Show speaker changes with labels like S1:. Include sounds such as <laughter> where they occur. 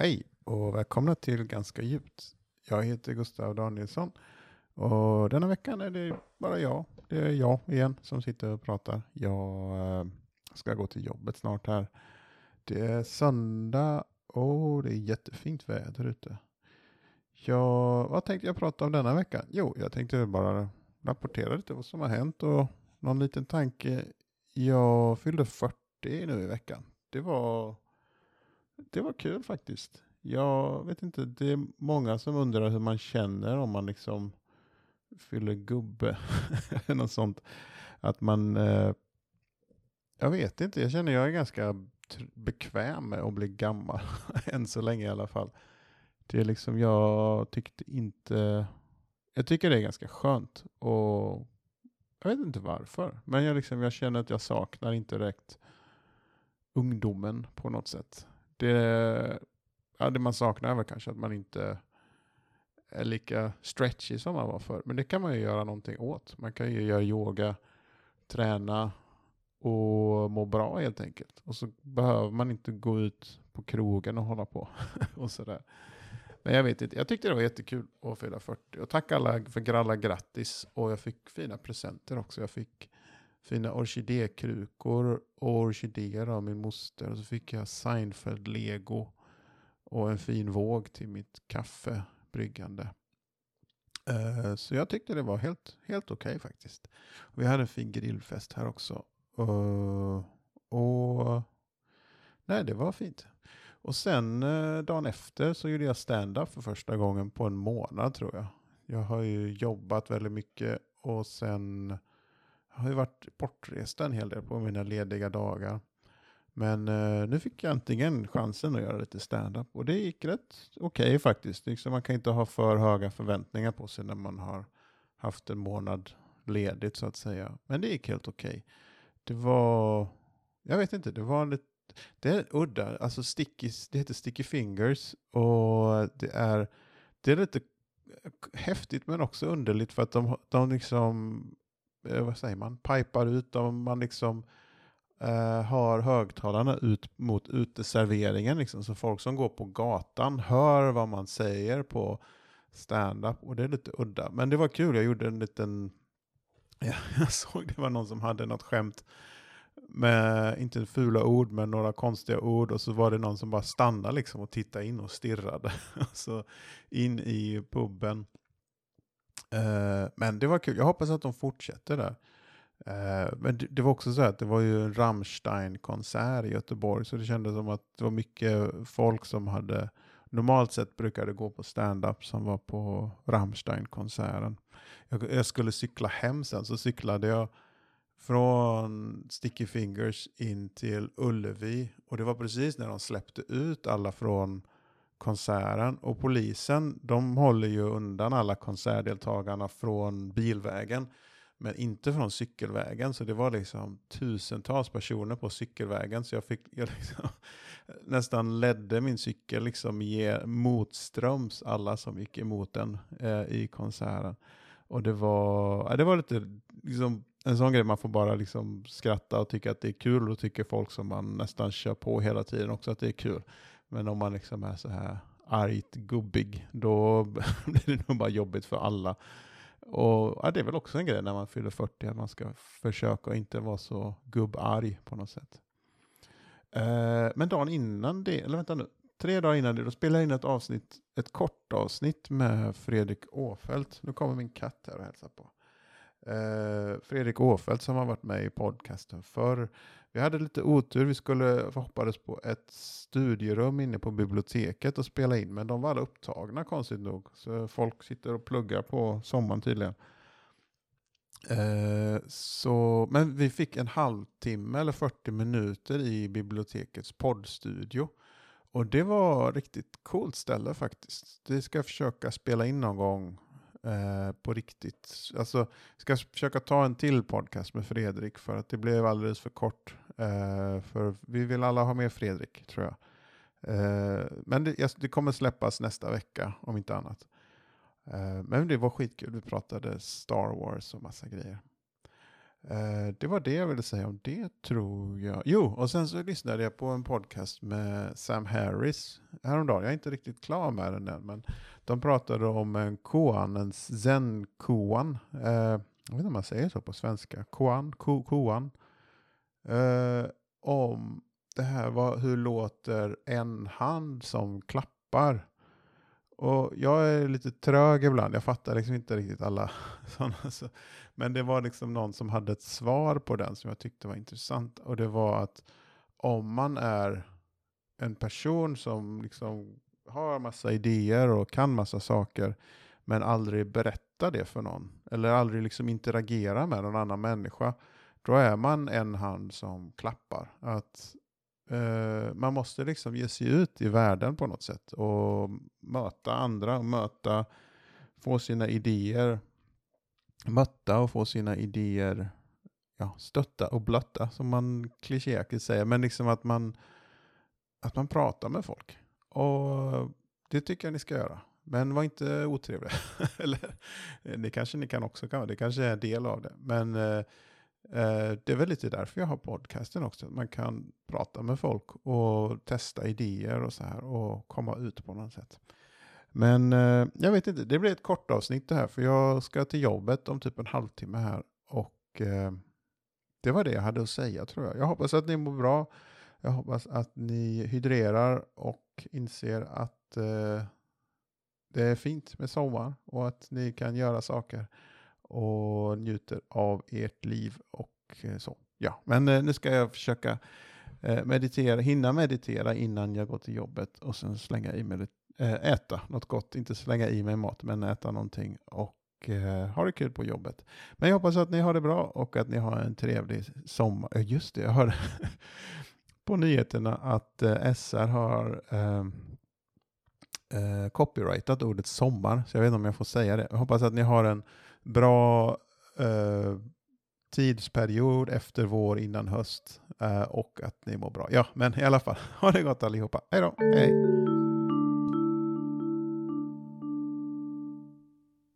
S1: Hej och välkomna till Ganska djupt. Jag heter Gustav Danielsson och denna veckan är det bara jag. Det är jag igen som sitter och pratar. Jag eh, ska gå till jobbet snart här. Det är söndag och det är jättefint väder ute. Jag, vad tänkte jag prata om denna vecka? Jo, jag tänkte bara rapportera lite vad som har hänt och någon liten tanke. Jag fyllde 40 nu i veckan. Det var det var kul faktiskt. Jag vet inte, det är många som undrar hur man känner om man liksom fyller gubbe. <laughs> eller något sånt. Att man, eh, jag vet inte, jag känner jag är ganska bekväm med att bli gammal. <laughs> Än så länge i alla fall. Det är liksom, jag tyckte inte, jag tycker det är ganska skönt. Och jag vet inte varför. Men jag, liksom, jag känner att jag saknar inte direkt ungdomen på något sätt det, ja, det man saknar är väl kanske att man inte är lika stretchy som man var förr. Men det kan man ju göra någonting åt. Man kan ju göra yoga, träna och må bra helt enkelt. Och så behöver man inte gå ut på krogen och hålla på <laughs> och sådär. Men jag vet inte, jag tyckte det var jättekul att fylla 40. Och tack alla för alla grattis. Och jag fick fina presenter också. Jag fick fina orkidékrukor och orkidéer av min moster. Och så fick jag Seinfeld-lego och en fin våg till mitt kaffebryggande. Uh, eh, så jag tyckte det var helt, helt okej okay, faktiskt. Vi hade en fin grillfest här också. Uh, och nej, det var fint. Och sen uh, dagen efter så gjorde jag stand-up för första gången på en månad tror jag. Jag har ju jobbat väldigt mycket och sen har ju varit bortrest en hel del på mina lediga dagar. Men eh, nu fick jag äntligen chansen att göra lite stand-up och det gick rätt okej okay, faktiskt. Liksom man kan inte ha för höga förväntningar på sig när man har haft en månad ledigt så att säga. Men det gick helt okej. Okay. Det var, jag vet inte, det var lite, det är udda, alltså sticky, det heter Sticky Fingers och det är, det är lite häftigt men också underligt för att de, de liksom Eh, vad säger man, pipar ut om man liksom eh, har högtalarna ut mot uteserveringen. Liksom, så folk som går på gatan hör vad man säger på stand-up och det är lite udda. Men det var kul, jag gjorde en liten, <laughs> ja, jag såg det var någon som hade något skämt med, inte fula ord, men några konstiga ord. Och så var det någon som bara stannade liksom och tittade in och stirrade. <laughs> så in i puben. Uh, men det var kul. Jag hoppas att de fortsätter där. Uh, men det, det, var också så att det var ju en Rammstein-konsert i Göteborg. Så det kändes som att det var mycket folk som hade normalt sett brukade gå på stand-up som var på Rammstein-konserten. Jag, jag, skulle cykla hem sen, så cyklade jag från Sticky Fingers in till Ullevi. Och det var precis när de släppte ut alla från konserten. Och polisen, de håller ju undan alla konsertdeltagarna från bilvägen. Men inte från cykelvägen. Så det var liksom tusentals personer på cykelvägen. Så jag fick jag liksom, <laughs> nästan ledde min cykel liksom motströms alla som gick emot den eh, i konserten. Och det var, det var lite liksom, en sån grej man får bara liksom skratta och tycka att det är kul. Och tycker folk som man nästan kör på hela tiden också att det är kul. Men om man liksom är så här argt gubbig, då <laughs> blir det nog bara jobbigt för alla. Och ja, det är väl också en grej när man fyller 40, att man ska försöka inte vara så gubbarg på något sätt. Eh, men dagen innan det, eller vänta nu, tre dagar innan det, då spelade jag in ett avsnitt, ett kort avsnitt med Fredrik Åfeldt. Nu kommer min katt här och hälsar på. Eh, Fredrik Åfeldt som har varit med i podcasten förr. Vi hade lite otur, vi skulle hoppades på ett studierum inne på biblioteket och spela in, men de var alla upptagna konstigt nog. Så folk sitter och pluggar på sommaren tydligen. Eh, så, men vi fick en halvtimme eller 40 minuter i bibliotekets poddstudio. Och det var riktigt coolt ställe faktiskt. Det ska jag försöka spela in någon gång Eh, på riktigt. Alltså, jag ska försöka ta en till podcast med Fredrik för att det blev alldeles för kort. Eh, för vi vill alla ha med Fredrik tror jag. Eh, men det, det, kommer släppas nästa vecka om inte annat. Eh, men det var skitkul. Vi pratade Star Wars och massa grejer. Eh, det var det jag ville säga om det tror jag. Jo, och sen så lyssnade jag på en podcast med Sam Harris häromdagen. Jag är inte riktigt klar med den än, men de pratade om en koan, en zen-koan. Eh, jag vet inte om man säger så på svenska. Koan, ko, koan. Eh, om det här, vad, hur låter en hand som klappar? Och jag är lite trög ibland, jag fattar liksom inte riktigt alla <laughs> sådana. Men det var liksom någon som hade ett svar på den som jag tyckte var intressant. Och det var att om man är en person som liksom har massa idéer och kan massa saker, men aldrig berättar det för någon, eller aldrig liksom interagerar med någon annan människa, då är man en hand som klappar. Att Uh, man måste liksom ge sig ut i världen på något sätt och möta andra, möta, få sina idéer mötta och få sina idéer ja, stötta och blötta, som man klichéaktigt säger. Men liksom att man, att man pratar med folk. Och det tycker jag ni ska göra. Men var inte otrevliga. <laughs> Eller, det kanske ni kan också kan Det kanske är en del av det. Men eh, Eh, det är väl lite därför jag har podcasten också. Man kan prata med folk och testa idéer och så här och komma ut på något sätt. Men eh, jag vet inte, det blir ett kort avsnitt det här för jag ska till jobbet om typ en halvtimme här och eh, det var det jag hade att säga tror jag. Jag hoppas att ni mår bra. Jag hoppas att ni hydrerar och inser att det är fint med sommar och att ni kan göra saker och njuter av ert liv och eh, så. Ja, men eh, nu ska jag försöka eh, meditera, hinna meditera innan jag går till jobbet och sen slänga i mig äta något gott, inte slänga i mig mat, men äta någonting och ha det kul på jobbet. Men jag hoppas att ni har det bra och att ni har en trevlig sommar. Just det, jag hörde <laughs> på nyheterna att SR har ehm, eh, copyrightat ordet sommar, så jag vet inte om jag får säga det. Jag hoppas att ni har en bra eh, tidsperiod efter vår innan höst eh, och att ni mår bra. Ja, men i alla fall, <laughs> ha det gott allihopa. Hej då! Hej!